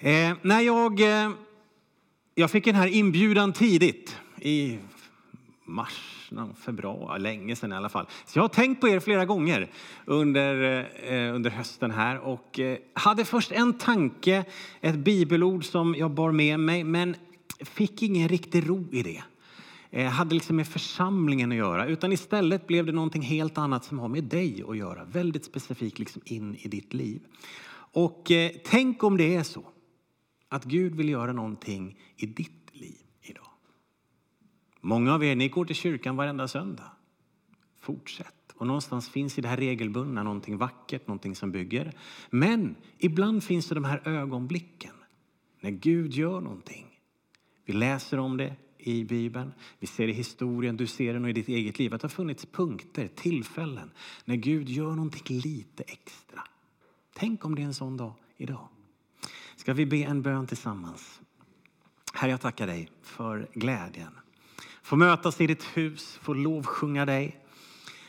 Eh, när jag, eh, jag fick den här inbjudan tidigt i mars, februari, länge sedan i alla fall. Så jag har tänkt på er flera gånger under, eh, eh, under hösten här och eh, hade först en tanke, ett bibelord som jag bar med mig, men fick ingen riktig ro i det. Eh, hade liksom med församlingen att göra, utan istället blev det någonting helt annat som har med dig att göra, väldigt specifikt liksom in i ditt liv. Och eh, tänk om det är så att Gud vill göra någonting i ditt liv idag. Många av er, ni går till kyrkan varenda söndag. Fortsätt. Och någonstans finns i det här regelbundna någonting vackert, någonting som bygger. Men ibland finns det de här ögonblicken när Gud gör någonting. Vi läser om det i Bibeln, vi ser i historien, du ser det nog i ditt eget liv, att det har funnits punkter, tillfällen när Gud gör någonting lite extra. Tänk om det är en sån dag idag. Ska vi be en bön tillsammans? Herre, jag tackar dig för glädjen. Få mötas i ditt hus, få lovsjunga dig.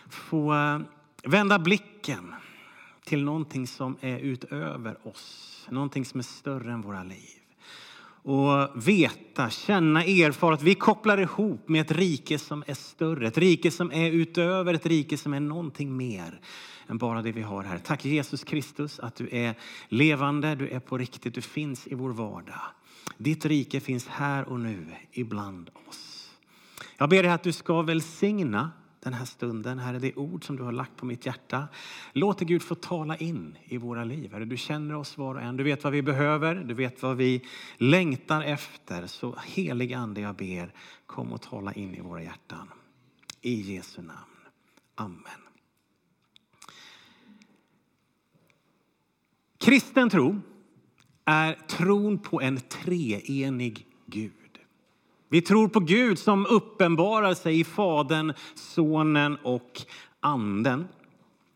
Få eh, vända blicken till någonting som är utöver oss. Någonting som är större än våra liv. Och veta, känna, erfara att vi kopplar ihop med ett rike som är större. Ett rike som är utöver, ett rike som är någonting mer än bara det vi har här. Tack Jesus Kristus att du är levande, du är på riktigt, du finns i vår vardag. Ditt rike finns här och nu ibland oss. Jag ber dig att du ska välsigna den här stunden. Herre, det ord som du har lagt på mitt hjärta. Låt Gud få tala in i våra liv. Herre, du känner oss var och en. Du vet vad vi behöver. Du vet vad vi längtar efter. Så helig ande, jag ber, kom och tala in i våra hjärtan. I Jesu namn. Amen. Kristen tro är tron på en treenig Gud. Vi tror på Gud som uppenbarar sig i Fadern, Sonen och Anden.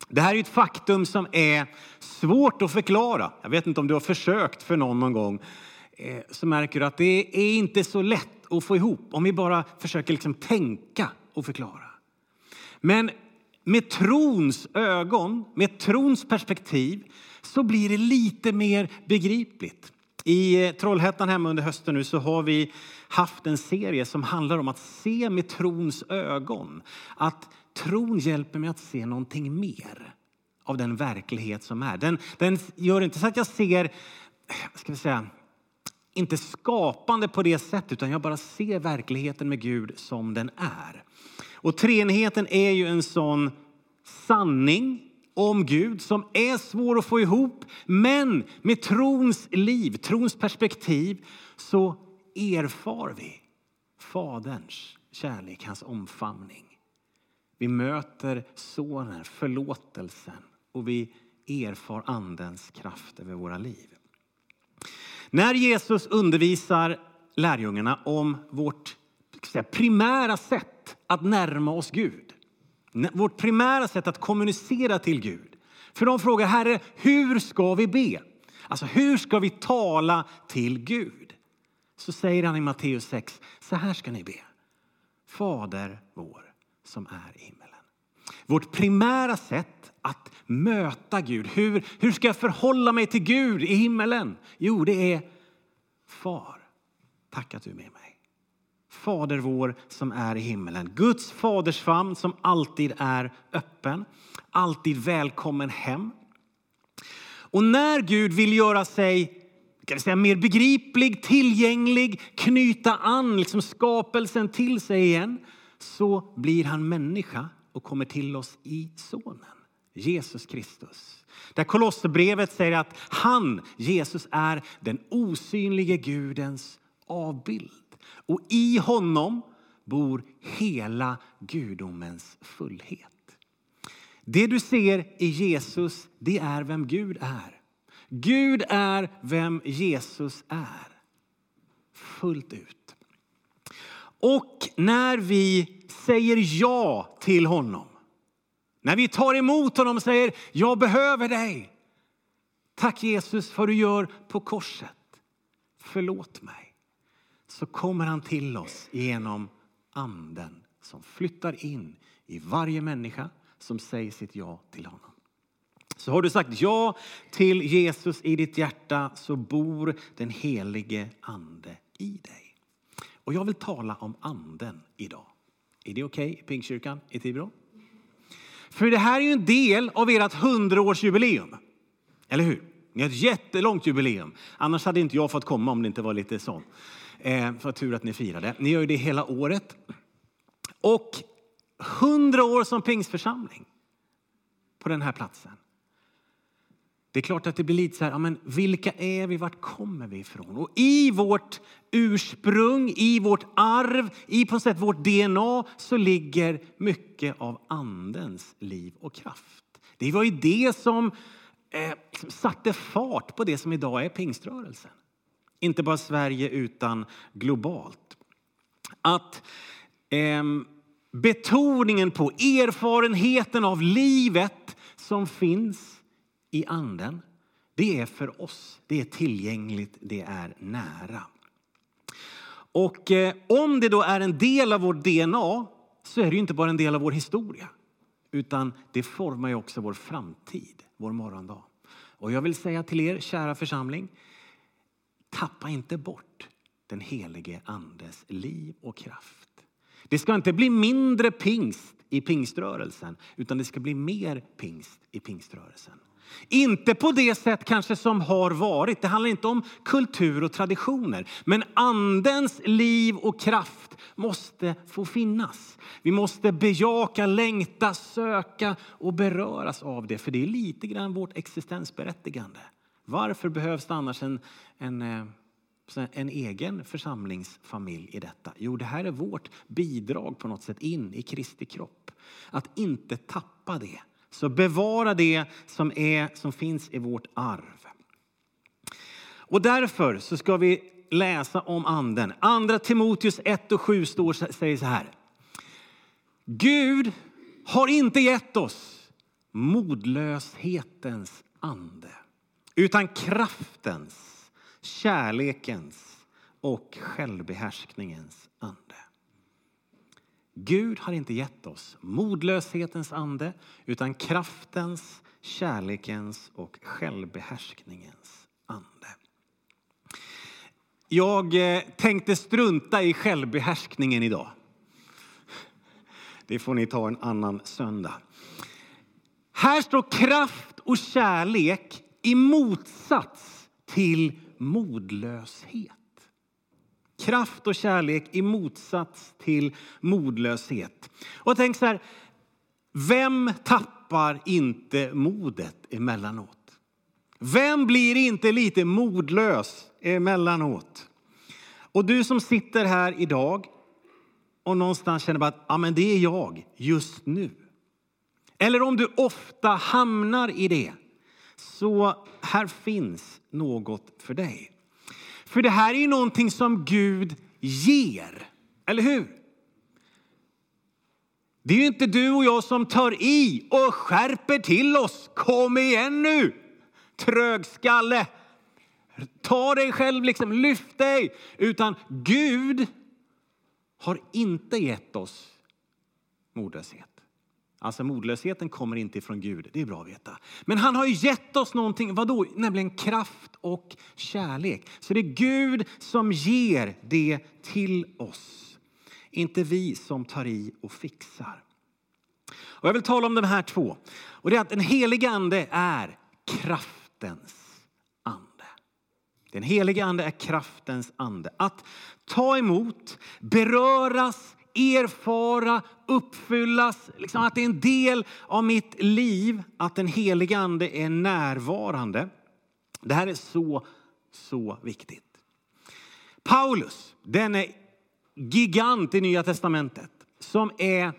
Det här är ett faktum som är svårt att förklara. Jag vet inte om du har försökt för någon någon gång. Eh, så märker du att det är inte så lätt att få ihop om vi bara försöker liksom tänka och förklara. Men med trons ögon, med trons perspektiv så blir det lite mer begripligt. I eh, Trollhättan hemma under hösten nu så har vi haft en serie som handlar om att se med trons ögon. Att tron hjälper mig att se någonting mer av den verklighet som är. Den, den gör inte så att jag ser, ska vi säga, inte skapande på det sättet utan jag bara ser verkligheten med Gud som den är. Och treenigheten är ju en sån sanning om Gud som är svår att få ihop. Men med trons liv, trons perspektiv så erfar vi Faderns kärlek, hans omfamning. Vi möter Sonen, förlåtelsen och vi erfar Andens kraft över våra liv. När Jesus undervisar lärjungarna om vårt primära sätt att närma oss Gud vårt primära sätt att kommunicera till Gud. För de frågar Herre, hur ska vi be? Alltså hur ska vi tala till Gud? Så säger han i Matteus 6, så här ska ni be. Fader vår som är i himmelen. Vårt primära sätt att möta Gud, hur, hur ska jag förhålla mig till Gud i himmelen? Jo, det är Far, tack att du är med mig. Fader vår som är i himmelen. Guds fadersfamn som alltid är öppen, alltid välkommen hem. Och när Gud vill göra sig kan säga, mer begriplig, tillgänglig, knyta an liksom skapelsen till sig igen så blir han människa och kommer till oss i Sonen, Jesus Kristus. Där Kolosserbrevet säger att han, Jesus, är den osynlige Gudens avbild. Och i honom bor hela gudomens fullhet. Det du ser i Jesus, det är vem Gud är. Gud är vem Jesus är. Fullt ut. Och när vi säger ja till honom, när vi tar emot honom och säger jag behöver dig. Tack Jesus för vad du gör på korset. Förlåt mig så kommer han till oss genom anden som flyttar in i varje människa som säger sitt ja till honom. Så har du sagt ja till Jesus i ditt hjärta så bor den helige ande i dig. Och jag vill tala om anden idag. Är det okej okay i Pingstkyrkan i Tibro? För det här är ju en del av ert hundraårsjubileum. Eller hur? Ni har ett jättelångt jubileum. Annars hade inte jag fått komma om det inte var lite sånt. Eh, vad tur att ni firade. Ni gör ju det hela året. Och hundra år som pingstförsamling på den här platsen. Det är klart att det blir lite så här, ja, men vilka är vi, vart kommer vi ifrån? Och i vårt ursprung, i vårt arv, i på sätt vårt DNA så ligger mycket av andens liv och kraft. Det var ju det som eh, liksom satte fart på det som idag är pingströrelsen. Inte bara Sverige utan globalt. Att eh, betoningen på erfarenheten av livet som finns i anden, det är för oss. Det är tillgängligt, det är nära. Och eh, om det då är en del av vårt DNA så är det inte bara en del av vår historia utan det formar ju också vår framtid, vår morgondag. Och jag vill säga till er, kära församling, tappa inte bort den helige Andes liv och kraft. Det ska inte bli mindre pingst i pingströrelsen utan det ska bli mer pingst i pingströrelsen. Inte på det sätt kanske som har varit. Det handlar inte om kultur och traditioner. Men andens liv och kraft måste få finnas. Vi måste bejaka, längta, söka och beröras av det. För det är lite grann vårt existensberättigande. Varför behövs det annars en, en, eh, en egen församlingsfamilj i detta? Jo, det här är vårt bidrag på något sätt in i Kristi kropp. Att inte tappa det så bevara det som, är, som finns i vårt arv. Och därför så ska vi läsa om anden. Andra Timoteus 1 och 7 står, säger så här. Gud har inte gett oss modlöshetens ande utan kraftens, kärlekens och självbehärskningens ande. Gud har inte gett oss modlöshetens ande utan kraftens, kärlekens och självbehärskningens ande. Jag eh, tänkte strunta i självbehärskningen idag. Det får ni ta en annan söndag. Här står kraft och kärlek i motsats till modlöshet. Kraft och kärlek i motsats till modlöshet. Och tänk så här, vem tappar inte modet emellanåt? Vem blir inte lite modlös emellanåt? Och du som sitter här idag och någonstans känner att ja, men det är jag just nu. Eller om du ofta hamnar i det, så här finns något för dig. För det här är ju någonting som Gud ger, eller hur? Det är ju inte du och jag som tar i och skärper till oss. Kom igen nu, trögskalle! Ta dig själv, liksom, lyft dig. Utan Gud har inte gett oss modlöshet. Alltså modlösheten kommer inte ifrån Gud, det är bra att veta. Men han har gett oss någonting, vadå? Nämligen kraft och kärlek. Så det är Gud som ger det till oss. Inte vi som tar i och fixar. Och jag vill tala om de här två. Och det är att den helige ande är kraftens ande. Den helige ande är kraftens ande. Att ta emot, beröras, erfara, uppfyllas. Liksom att det är en del av mitt liv att den helige Ande är närvarande. Det här är så, så viktigt. Paulus, denne gigant i Nya Testamentet som är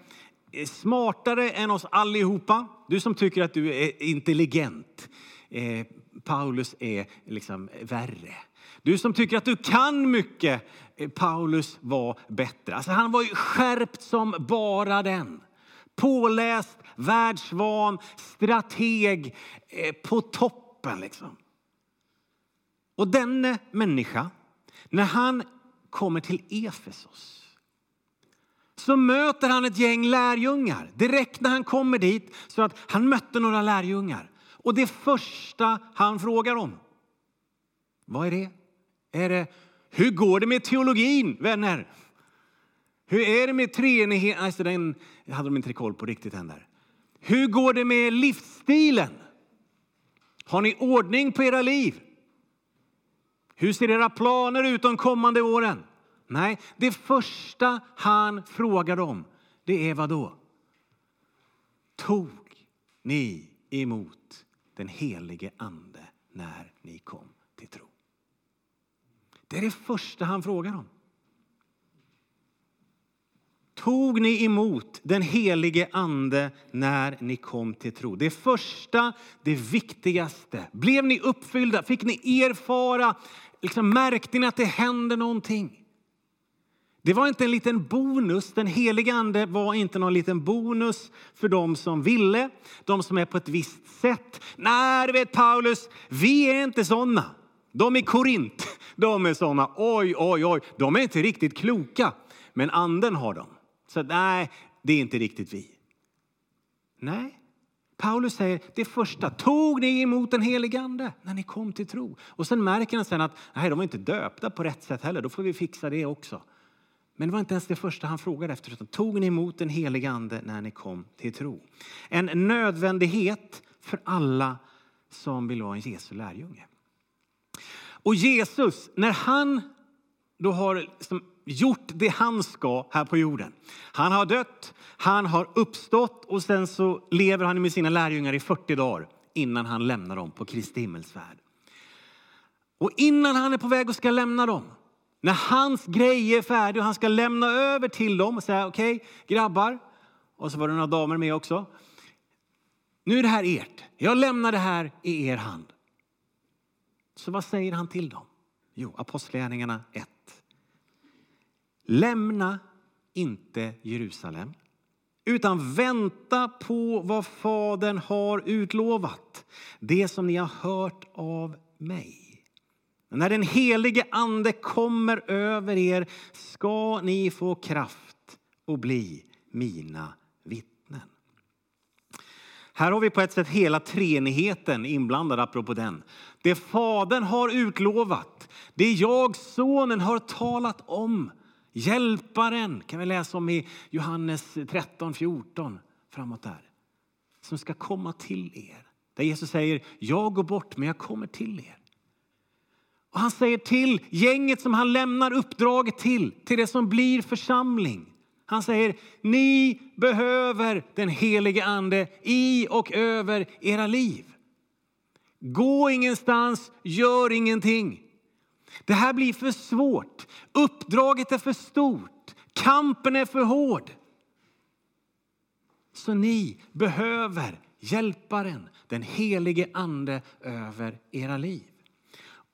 smartare än oss allihopa. Du som tycker att du är intelligent. Eh, Paulus är liksom värre. Du som tycker att du kan mycket, Eh, Paulus var bättre. Alltså han var ju skärpt som bara den. Påläst, världsvan, strateg eh, på toppen. Liksom. Och denne människa, när han kommer till Efesos så möter han ett gäng lärjungar direkt när han kommer dit. Så att han mötte några lärjungar. Och det första han frågar om, vad är det? Är det, hur går det med teologin, vänner? Hur är det med treenigheten? Alltså den hade de inte koll på riktigt än där. Hur går det med livsstilen? Har ni ordning på era liv? Hur ser era planer ut de kommande åren? Nej, det första han frågar om, det är vad då? Tog ni emot den helige Ande när ni kom? Det är det första han frågar om. Tog ni emot den helige Ande när ni kom till tro? Det första, det viktigaste. Blev ni uppfyllda? Fick ni erfara? Liksom, märkte ni att det hände någonting? Det var inte en liten bonus. Den helige Ande var inte någon liten bonus för dem som ville, de som är på ett visst sätt. Nej, vet Paulus, vi är inte såna. De i Korint, de är såna. Oj, oj, oj, de är inte riktigt kloka. Men anden har dem. Så nej, det är inte riktigt vi. Nej, Paulus säger det första, tog ni emot den helige Ande när ni kom till tro? Och sen märker han sen att nej, de var inte döpta på rätt sätt heller, då får vi fixa det också. Men det var inte ens det första han frågade efter, utan tog ni emot den helige Ande när ni kom till tro? En nödvändighet för alla som vill vara en Jesu lärjunge. Och Jesus, när han då har liksom gjort det han ska här på jorden. Han har dött, han har uppstått och sen så lever han med sina lärjungar i 40 dagar innan han lämnar dem på Kristi himmelsfärd. Och innan han är på väg och ska lämna dem, när hans grej är färdig och han ska lämna över till dem och säga okej okay, grabbar, och så var det några damer med också. Nu är det här ert. Jag lämnar det här i er hand. Så vad säger han till dem? Jo, Apostlagärningarna 1. Lämna inte Jerusalem utan vänta på vad Fadern har utlovat, det som ni har hört av mig. När den helige Ande kommer över er ska ni få kraft och bli mina vittnen. Här har vi på ett sätt hela treenigheten inblandad apropå den. Det Fadern har utlovat, det jag, Sonen, har talat om Hjälparen kan vi läsa om i Johannes 13, 14 framåt där. Som ska komma till er. Där Jesus säger, jag går bort men jag kommer till er. Och han säger till gänget som han lämnar uppdraget till, till det som blir församling. Han säger, ni behöver den helige ande i och över era liv. Gå ingenstans, gör ingenting. Det här blir för svårt. Uppdraget är för stort. Kampen är för hård. Så ni behöver Hjälparen, den helige Ande över era liv.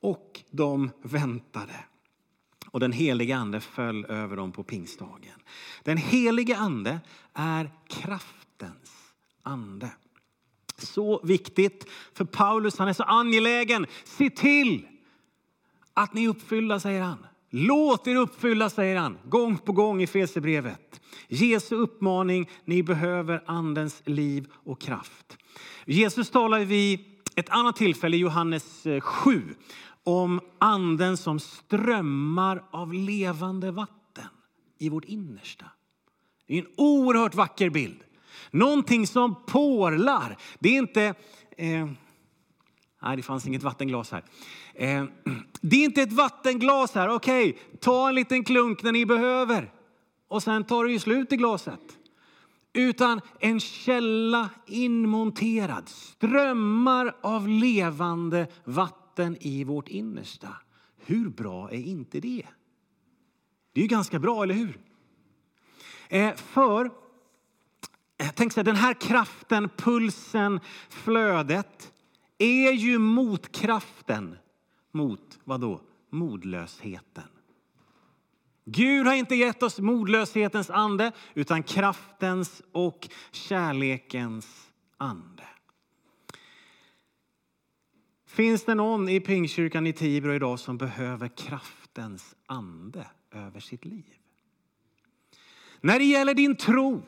Och de väntade. Och den helige Ande föll över dem på pingstdagen. Den helige Ande är kraftens ande. Så viktigt för Paulus, han är så angelägen. Se till att ni är uppfyllda, säger han. Låt er uppfylla, säger han, gång på gång i Fesebrevet. Jesu uppmaning, ni behöver Andens liv och kraft. Jesus talar vid ett annat tillfälle, i Johannes eh, 7, om Anden som strömmar av levande vatten i vårt innersta. Det är en oerhört vacker bild. Någonting som porlar. Det är inte... Eh, nej, det fanns inget vattenglas här. Eh, det är inte ett vattenglas här. Okej, okay, ta en liten klunk när ni behöver. Och sen tar det ju slut i glaset. Utan en källa inmonterad. Strömmar av levande vatten i vårt innersta. Hur bra är inte det? Det är ju ganska bra, eller hur? Eh, för, Eh, tänk så här, den här kraften, pulsen, flödet är ju motkraften mot vad då? Modlösheten. Gud har inte gett oss modlöshetens ande utan kraftens och kärlekens ande. Finns det någon i Pingstkyrkan i Tibro idag som behöver kraftens ande över sitt liv? När det gäller din tro,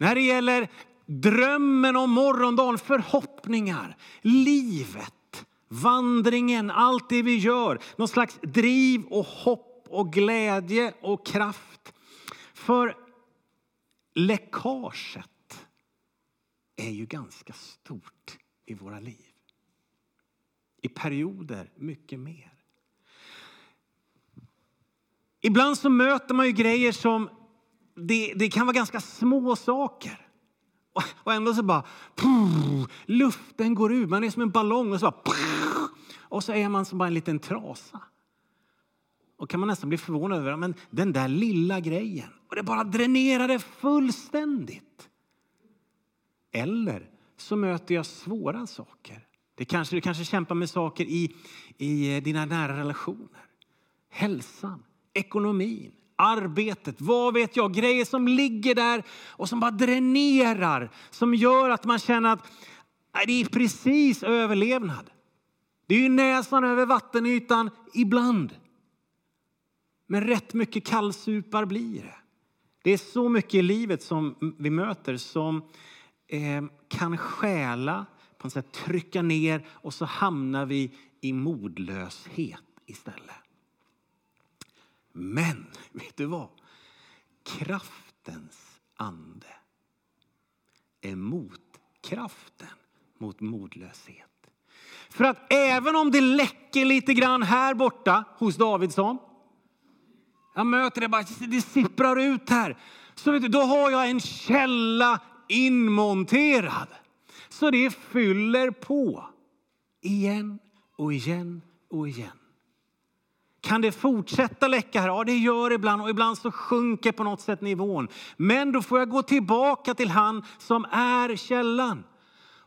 när det gäller drömmen om morgondagen, förhoppningar, livet, vandringen, allt det vi gör. Någon slags driv och hopp och glädje och kraft. För läckaget är ju ganska stort i våra liv. I perioder mycket mer. Ibland så möter man ju grejer som det, det kan vara ganska små saker. Och ändå så bara pff, luften går ur. Man är som en ballong och så bara pff, och så är man som bara en liten trasa. Och kan man nästan bli förvånad över men den där lilla grejen. Och det bara dränerar det fullständigt. Eller så möter jag svåra saker. Det kanske, du kanske kämpar med saker i, i dina nära relationer. Hälsan, ekonomin, arbetet, vad vet jag. Grejer som ligger där och som bara dränerar. Som gör att man känner att det är precis överlevnad. Det är ju näsan över vattenytan ibland. Men rätt mycket kallsupar blir det. Det är så mycket i livet som vi möter som eh, kan stjäla, på något sätt trycka ner och så hamnar vi i modlöshet istället. Men, vet du vad? Kraftens ande är motkraften mot modlöshet. För att även om det läcker lite grann här borta hos Davidsson. Jag möter det bara, det sipprar ut här. Så vet du, då har jag en källa inmonterad. Så det fyller på igen och igen och igen. Kan det fortsätta läcka här? Ja, det gör det ibland och ibland så sjunker på något sätt nivån. Men då får jag gå tillbaka till han som är källan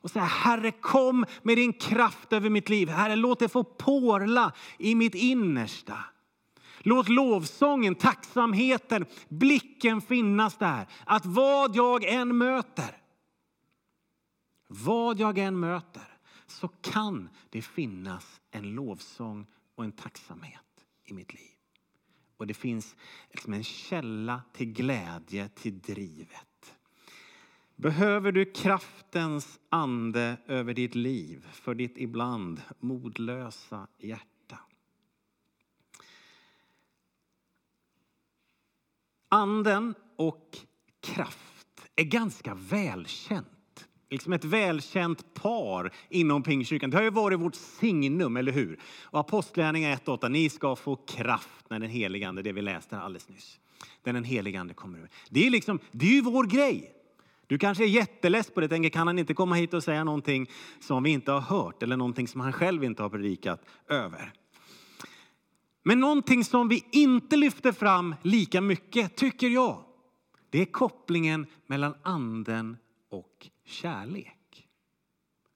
och säga Herre kom med din kraft över mitt liv. Herre låt det få porla i mitt innersta. Låt lovsången, tacksamheten, blicken finnas där. Att vad jag än möter, vad jag än möter så kan det finnas en lovsång och en tacksamhet i mitt liv. Och det finns liksom en källa till glädje, till drivet. Behöver du kraftens ande över ditt liv för ditt ibland modlösa hjärta? Anden och kraft är ganska välkänt liksom ett välkänt par inom Pingstkyrkan. Det har ju varit vårt signum, eller hur? Och Apostlagärningarna 1.8, ni ska få kraft när den helige Ande, det vi läste alldeles nyss, när den helige Ande kommer över. Det är, liksom, det är ju vår grej. Du kanske är jätteless på det, tänker kan han inte komma hit och säga någonting som vi inte har hört eller någonting som han själv inte har predikat över. Men någonting som vi inte lyfter fram lika mycket, tycker jag, det är kopplingen mellan anden och kärlek.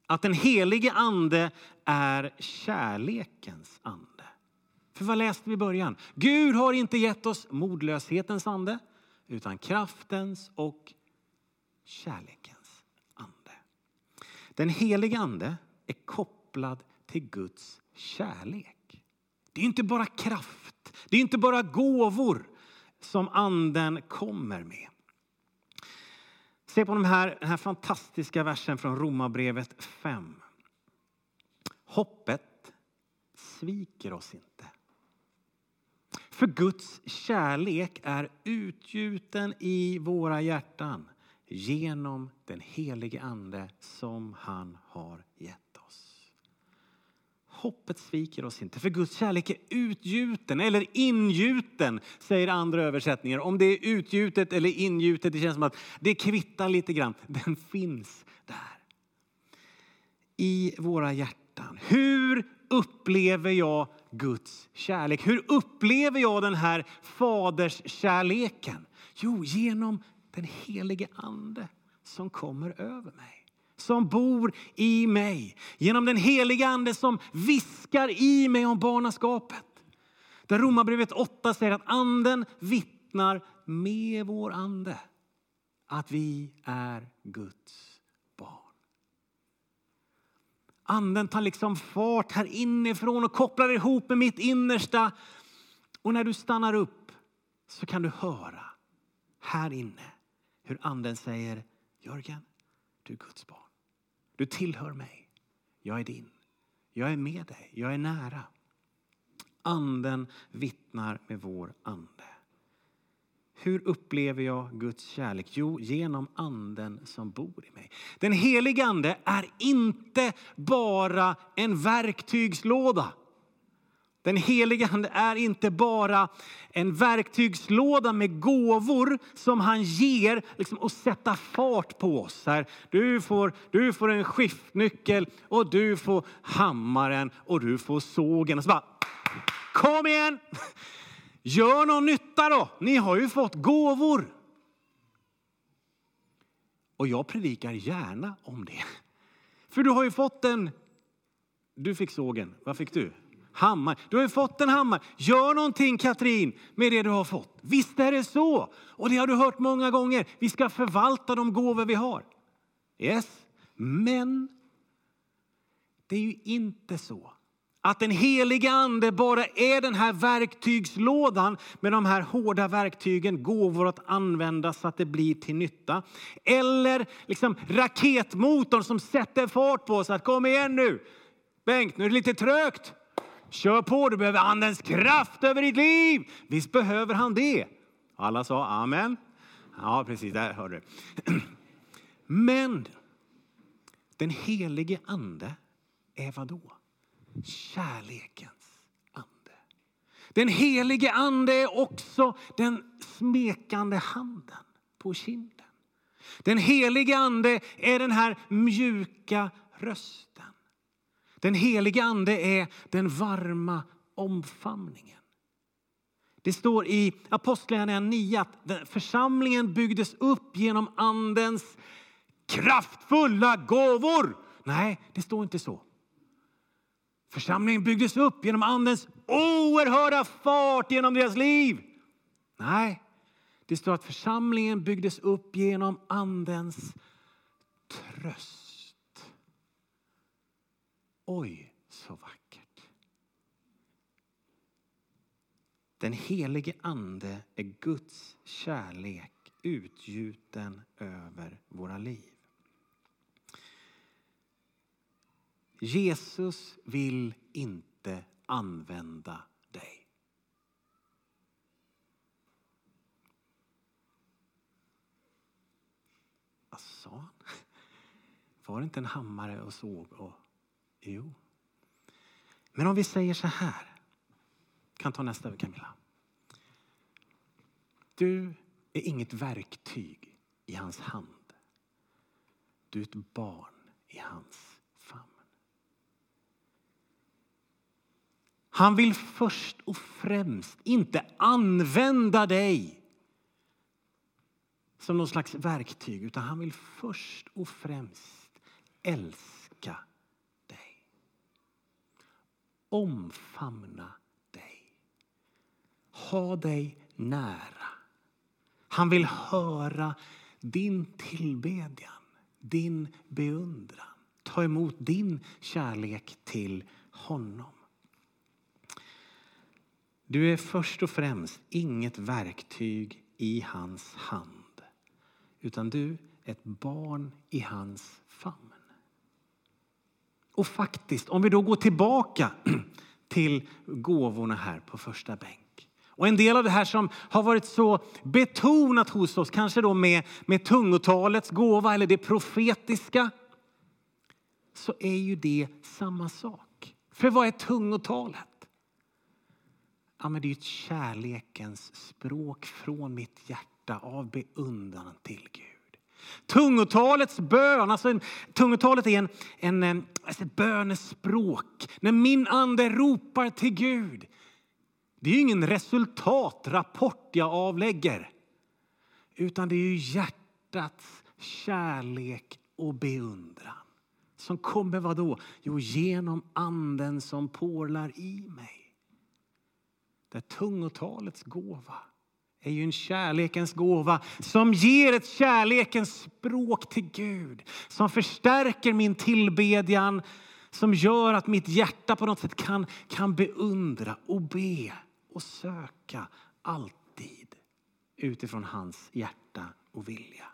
Att den helige ande är kärlekens ande. För vad läste vi i början? Gud har inte gett oss modlöshetens ande utan kraftens och kärlekens ande. Den helige ande är kopplad till Guds kärlek. Det är inte bara kraft, det är inte bara gåvor som anden kommer med. Se på de här, den här fantastiska versen från Romarbrevet 5. Hoppet sviker oss inte. För Guds kärlek är utgjuten i våra hjärtan genom den helige Ande som han har gett. Hoppet sviker oss inte, för Guds kärlek är utgjuten eller ingjuten, säger andra översättningar. Om det är utgjutet eller ingjutet, det känns som att det kvittar lite grann. Den finns där. I våra hjärtan. Hur upplever jag Guds kärlek? Hur upplever jag den här faders kärleken? Jo, genom den helige Ande som kommer över mig som bor i mig. Genom den heliga ande som viskar i mig om barnaskapet. Där Romarbrevet 8 säger att anden vittnar med vår ande att vi är Guds barn. Anden tar liksom fart här inifrån och kopplar ihop med mitt innersta. Och när du stannar upp så kan du höra här inne hur anden säger Jörgen, du är Guds barn. Du tillhör mig. Jag är din. Jag är med dig. Jag är nära. Anden vittnar med vår ande. Hur upplever jag Guds kärlek? Jo, genom anden som bor i mig. Den helige ande är inte bara en verktygslåda. Den helige Ande är inte bara en verktygslåda med gåvor som han ger liksom, och sätta fart på oss. Här, du, får, du får en skiftnyckel och du får hammaren och du får sågen. Och så bara, kom igen! Gör någon nytta då! Ni har ju fått gåvor. Och jag predikar gärna om det. För du har ju fått en... Du fick sågen. Vad fick du? Hammare. Du har ju fått en hammare. Gör någonting Katrin med det du har fått. Visst är det så. Och det har du hört många gånger. Vi ska förvalta de gåvor vi har. Yes. Men det är ju inte så att den heliga ande bara är den här verktygslådan med de här hårda verktygen, gåvor att använda så att det blir till nytta. Eller liksom raketmotorn som sätter fart på oss att kom igen nu. Bengt, nu är det lite trögt. Kör på, du behöver Andens kraft över ditt liv. Visst behöver han det? Alla sa amen. Ja, precis, där hörde du. Men den helige ande är vad då? Kärlekens ande. Den helige ande är också den smekande handen på kinden. Den helige ande är den här mjuka rösten. Den helige ande är den varma omfamningen. Det står i Apostlagärningarna 9 att församlingen byggdes upp genom andens kraftfulla gåvor. Nej, det står inte så. Församlingen byggdes upp genom andens oerhörda fart genom deras liv. Nej, det står att församlingen byggdes upp genom andens tröst. Oj, så vackert. Den helige Ande är Guds kärlek utgjuten över våra liv. Jesus vill inte använda dig. Vad sa han? Var det inte en hammare och såg och Jo. Men om vi säger så här. Kan ta nästa Camilla. Du är inget verktyg i hans hand. Du är ett barn i hans famn. Han vill först och främst inte använda dig som någon slags verktyg utan han vill först och främst älska omfamna dig. Ha dig nära. Han vill höra din tillbedjan, din beundran. Ta emot din kärlek till honom. Du är först och främst inget verktyg i hans hand utan du är ett barn i hans famn. Och faktiskt, om vi då går tillbaka till gåvorna här på första bänk. Och en del av det här som har varit så betonat hos oss, kanske då med, med tungotalets gåva eller det profetiska, så är ju det samma sak. För vad är tungotalet? Ja, men det är ett kärlekens språk från mitt hjärta av beundran till Gud. Tungotalets bön, alltså en, tungotalet är en, en, eh, alltså ett bönespråk. När min ande ropar till Gud. Det är ingen resultatrapport jag avlägger. Utan det är ju hjärtats kärlek och beundran. Som kommer vad då? Jo, genom anden som porlar i mig. Det är tungotalets gåva är ju en kärlekens gåva som ger ett kärlekens språk till Gud. Som förstärker min tillbedjan, som gör att mitt hjärta på något sätt kan, kan beundra och be och söka alltid utifrån hans hjärta och vilja.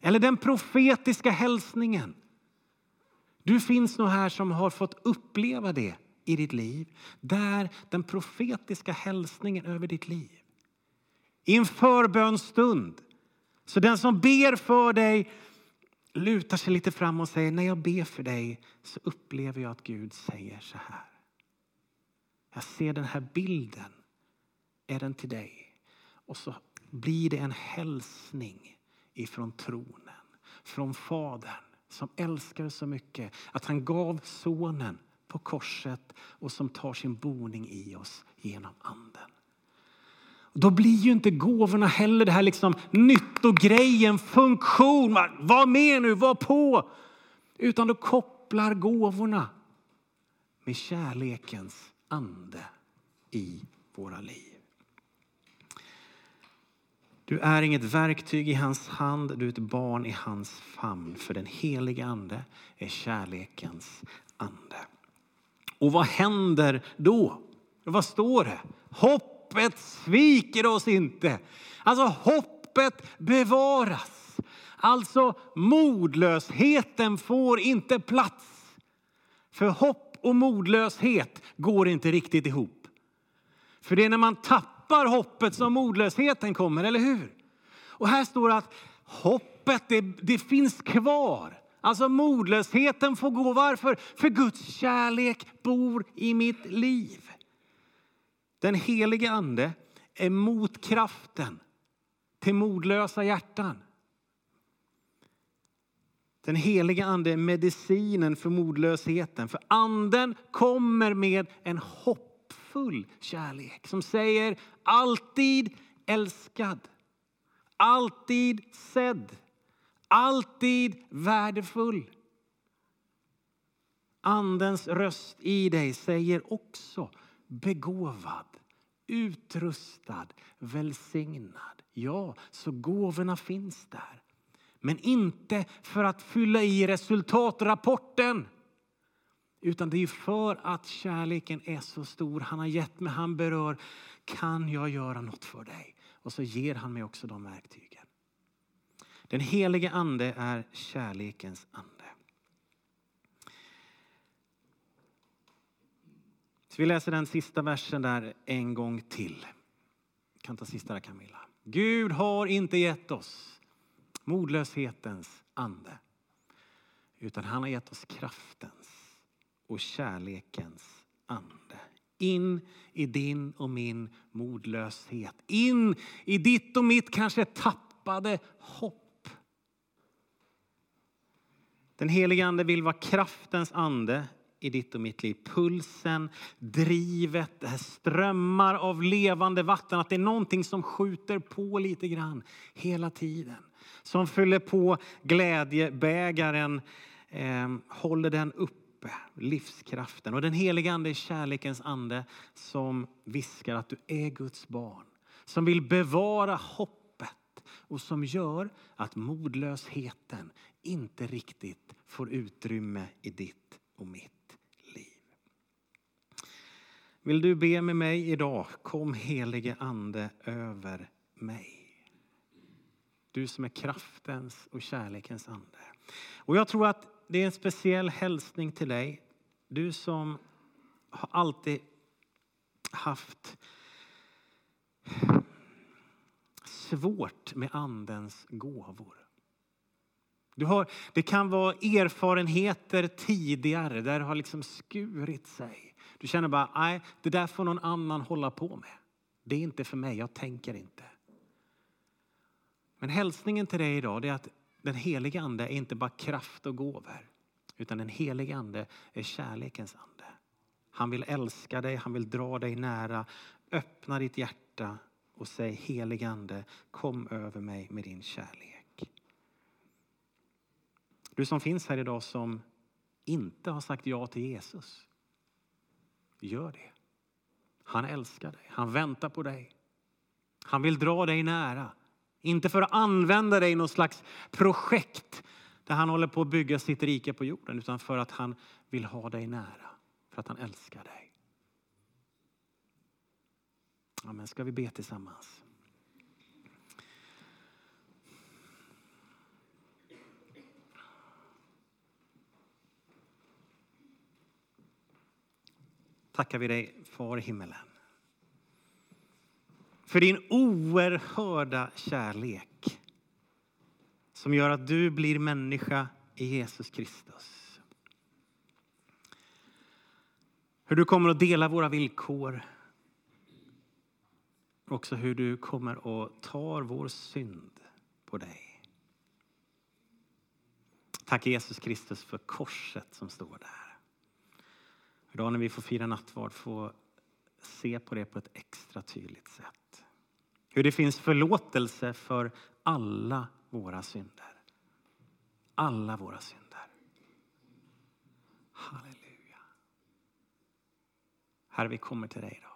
Eller den profetiska hälsningen. Du finns nog här som har fått uppleva det i ditt liv. Där den profetiska hälsningen över ditt liv. I en förbönstund. Så den som ber för dig lutar sig lite fram och säger när jag ber för dig så upplever jag att Gud säger så här. Jag ser den här bilden. Är den till dig? Och så blir det en hälsning ifrån tronen, från Fadern som älskar så mycket att han gav sonen på korset och som tar sin boning i oss genom anden. Då blir ju inte gåvorna heller det här liksom nyttogrejen, funktion, var med nu, var på. Utan då kopplar gåvorna med kärlekens ande i våra liv. Du är inget verktyg i hans hand, du är ett barn i hans famn. För den helige ande är kärlekens ande. Och vad händer då? Vad står det? Hoppet sviker oss inte. Alltså hoppet bevaras. Alltså modlösheten får inte plats. För hopp och modlöshet går inte riktigt ihop. För det är när man tappar hoppet som modlösheten kommer, eller hur? Och här står det att hoppet, det, det finns kvar. Alltså modlösheten får gå. Varför? För Guds kärlek bor i mitt liv. Den helige ande är motkraften till modlösa hjärtan. Den helige ande är medicinen för modlösheten. För anden kommer med en hoppfull kärlek som säger alltid älskad, alltid sedd, alltid värdefull. Andens röst i dig säger också begåvad, utrustad, välsignad. Ja, så gåvorna finns där. Men inte för att fylla i resultatrapporten. Utan det är för att kärleken är så stor. Han har gett mig, han berör. Kan jag göra något för dig? Och så ger han mig också de verktygen. Den helige ande är kärlekens ande. Så vi läser den sista versen där en gång till. Jag kan ta sista där Camilla. Gud har inte gett oss modlöshetens ande. Utan han har gett oss kraftens och kärlekens ande. In i din och min modlöshet. In i ditt och mitt kanske tappade hopp. Den helige ande vill vara kraftens ande i ditt och mitt liv. Pulsen, drivet, det här strömmar av levande vatten. Att det är någonting som skjuter på lite grann hela tiden. Som fyller på glädjebägaren, eh, håller den uppe, livskraften. Och den heliga ande är kärlekens ande som viskar att du är Guds barn. Som vill bevara hoppet och som gör att modlösheten inte riktigt får utrymme i ditt och mitt liv. Vill du be med mig idag? Kom helige ande över mig. Du som är kraftens och kärlekens ande. Och jag tror att det är en speciell hälsning till dig. Du som har alltid haft svårt med andens gåvor. Du har, det kan vara erfarenheter tidigare där det har liksom skurit sig. Du känner bara, nej, det där får någon annan hålla på med. Det är inte för mig, jag tänker inte. Men hälsningen till dig idag är att den heliga ande är inte bara kraft och gåvor. Utan den heliga ande är kärlekens ande. Han vill älska dig, han vill dra dig nära. Öppna ditt hjärta och säg helig ande, kom över mig med din kärlek. Du som finns här idag som inte har sagt ja till Jesus. Gör det. Han älskar dig. Han väntar på dig. Han vill dra dig nära. Inte för att använda dig i något slags projekt där han håller på att bygga sitt rike på jorden utan för att han vill ha dig nära. För att han älskar dig. Amen. Ska vi be tillsammans? Tackar vi dig, Far i himmelen. För din oerhörda kärlek som gör att du blir människa i Jesus Kristus. Hur du kommer att dela våra villkor. Också hur du kommer och tar vår synd på dig. Tack Jesus Kristus för korset som står där. Idag när vi får fira nattvard får se på det på ett extra tydligt sätt. Hur det finns förlåtelse för alla våra synder. Alla våra synder. Halleluja. Herre, vi kommer till dig idag.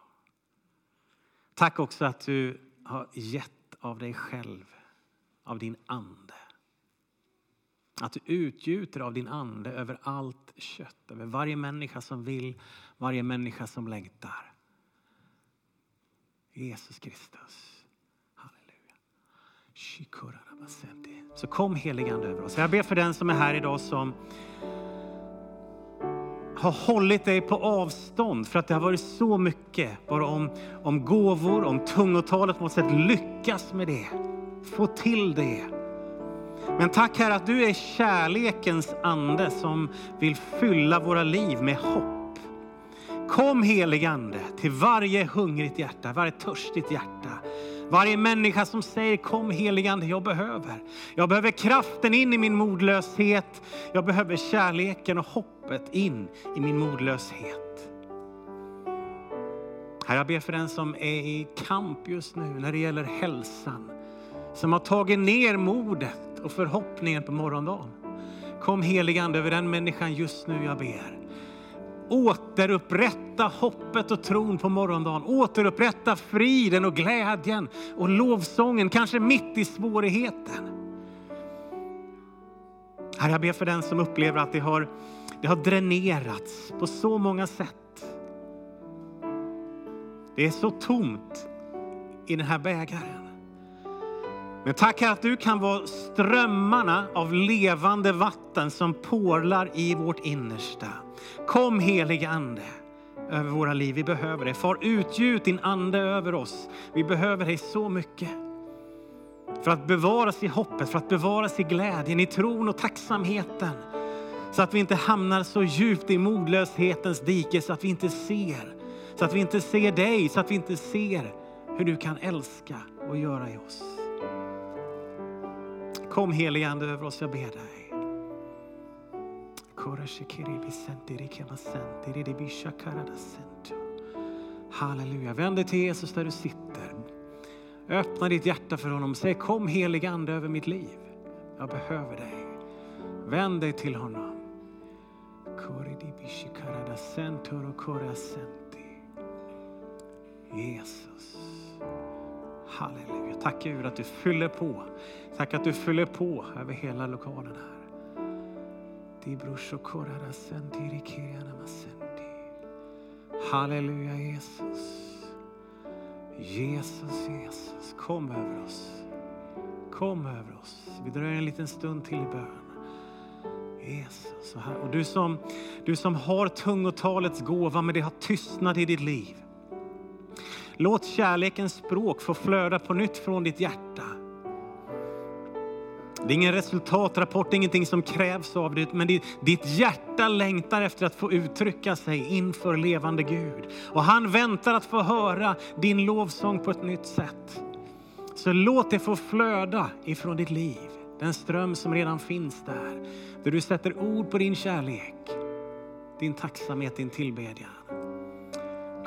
Tack också att du har gett av dig själv, av din ande. Att du utgjuter av din ande över allt kött, över varje människa som vill, varje människa som längtar. Jesus Kristus. Halleluja. Så kom heligande över oss. Jag ber för den som är här idag som har hållit dig på avstånd för att det har varit så mycket bara om, om gåvor, om tungotalet på något sätt. Lyckas med det. Få till det. Men tack Herre att du är kärlekens ande som vill fylla våra liv med hopp. Kom heligande till varje hungrigt hjärta, varje törstigt hjärta. Varje människa som säger kom heligande, jag behöver. Jag behöver kraften in i min modlöshet. Jag behöver kärleken och hoppet in i min modlöshet. Herre, jag ber för den som är i kamp just nu när det gäller hälsan. Som har tagit ner modet och förhoppningen på morgondagen. Kom helige Ande över den människan just nu jag ber återupprätta hoppet och tron på morgondagen. Återupprätta friden och glädjen och lovsången, kanske mitt i svårigheten. Herre, jag ber för den som upplever att det har, det har dränerats på så många sätt. Det är så tomt i den här bägaren. Men tack att du kan vara strömmarna av levande vatten som porlar i vårt innersta. Kom helige Ande över våra liv. Vi behöver dig. Far utgjut din ande över oss. Vi behöver dig så mycket. För att bevaras i hoppet, för att bevaras i glädjen, i tron och tacksamheten. Så att vi inte hamnar så djupt i modlöshetens dike så att vi inte ser. Så att vi inte ser dig, så att vi inte ser hur du kan älska och göra i oss. Kom helige Ande över oss, jag ber dig. Halleluja. Vänd dig till Jesus där du sitter. Öppna ditt hjärta för honom. Säg kom helige Ande över mitt liv. Jag behöver dig. Vänd dig till honom. Jesus. Halleluja. Tack Gud att du fyller på. Tack att du fyller på över hela lokalen här. Halleluja Jesus. Jesus, Jesus. Kom över oss. Kom över oss. Vi dröjer en liten stund till i bön. Jesus. Och du som, du som har tungotalets gåva men det har tystnat i ditt liv. Låt kärlekens språk få flöda på nytt från ditt hjärta. Det är ingen resultatrapport, ingenting som krävs av dig, men ditt hjärta längtar efter att få uttrycka sig inför levande Gud. Och han väntar att få höra din lovsång på ett nytt sätt. Så låt det få flöda ifrån ditt liv, den ström som redan finns där. Där du sätter ord på din kärlek, din tacksamhet, din tillbedjan.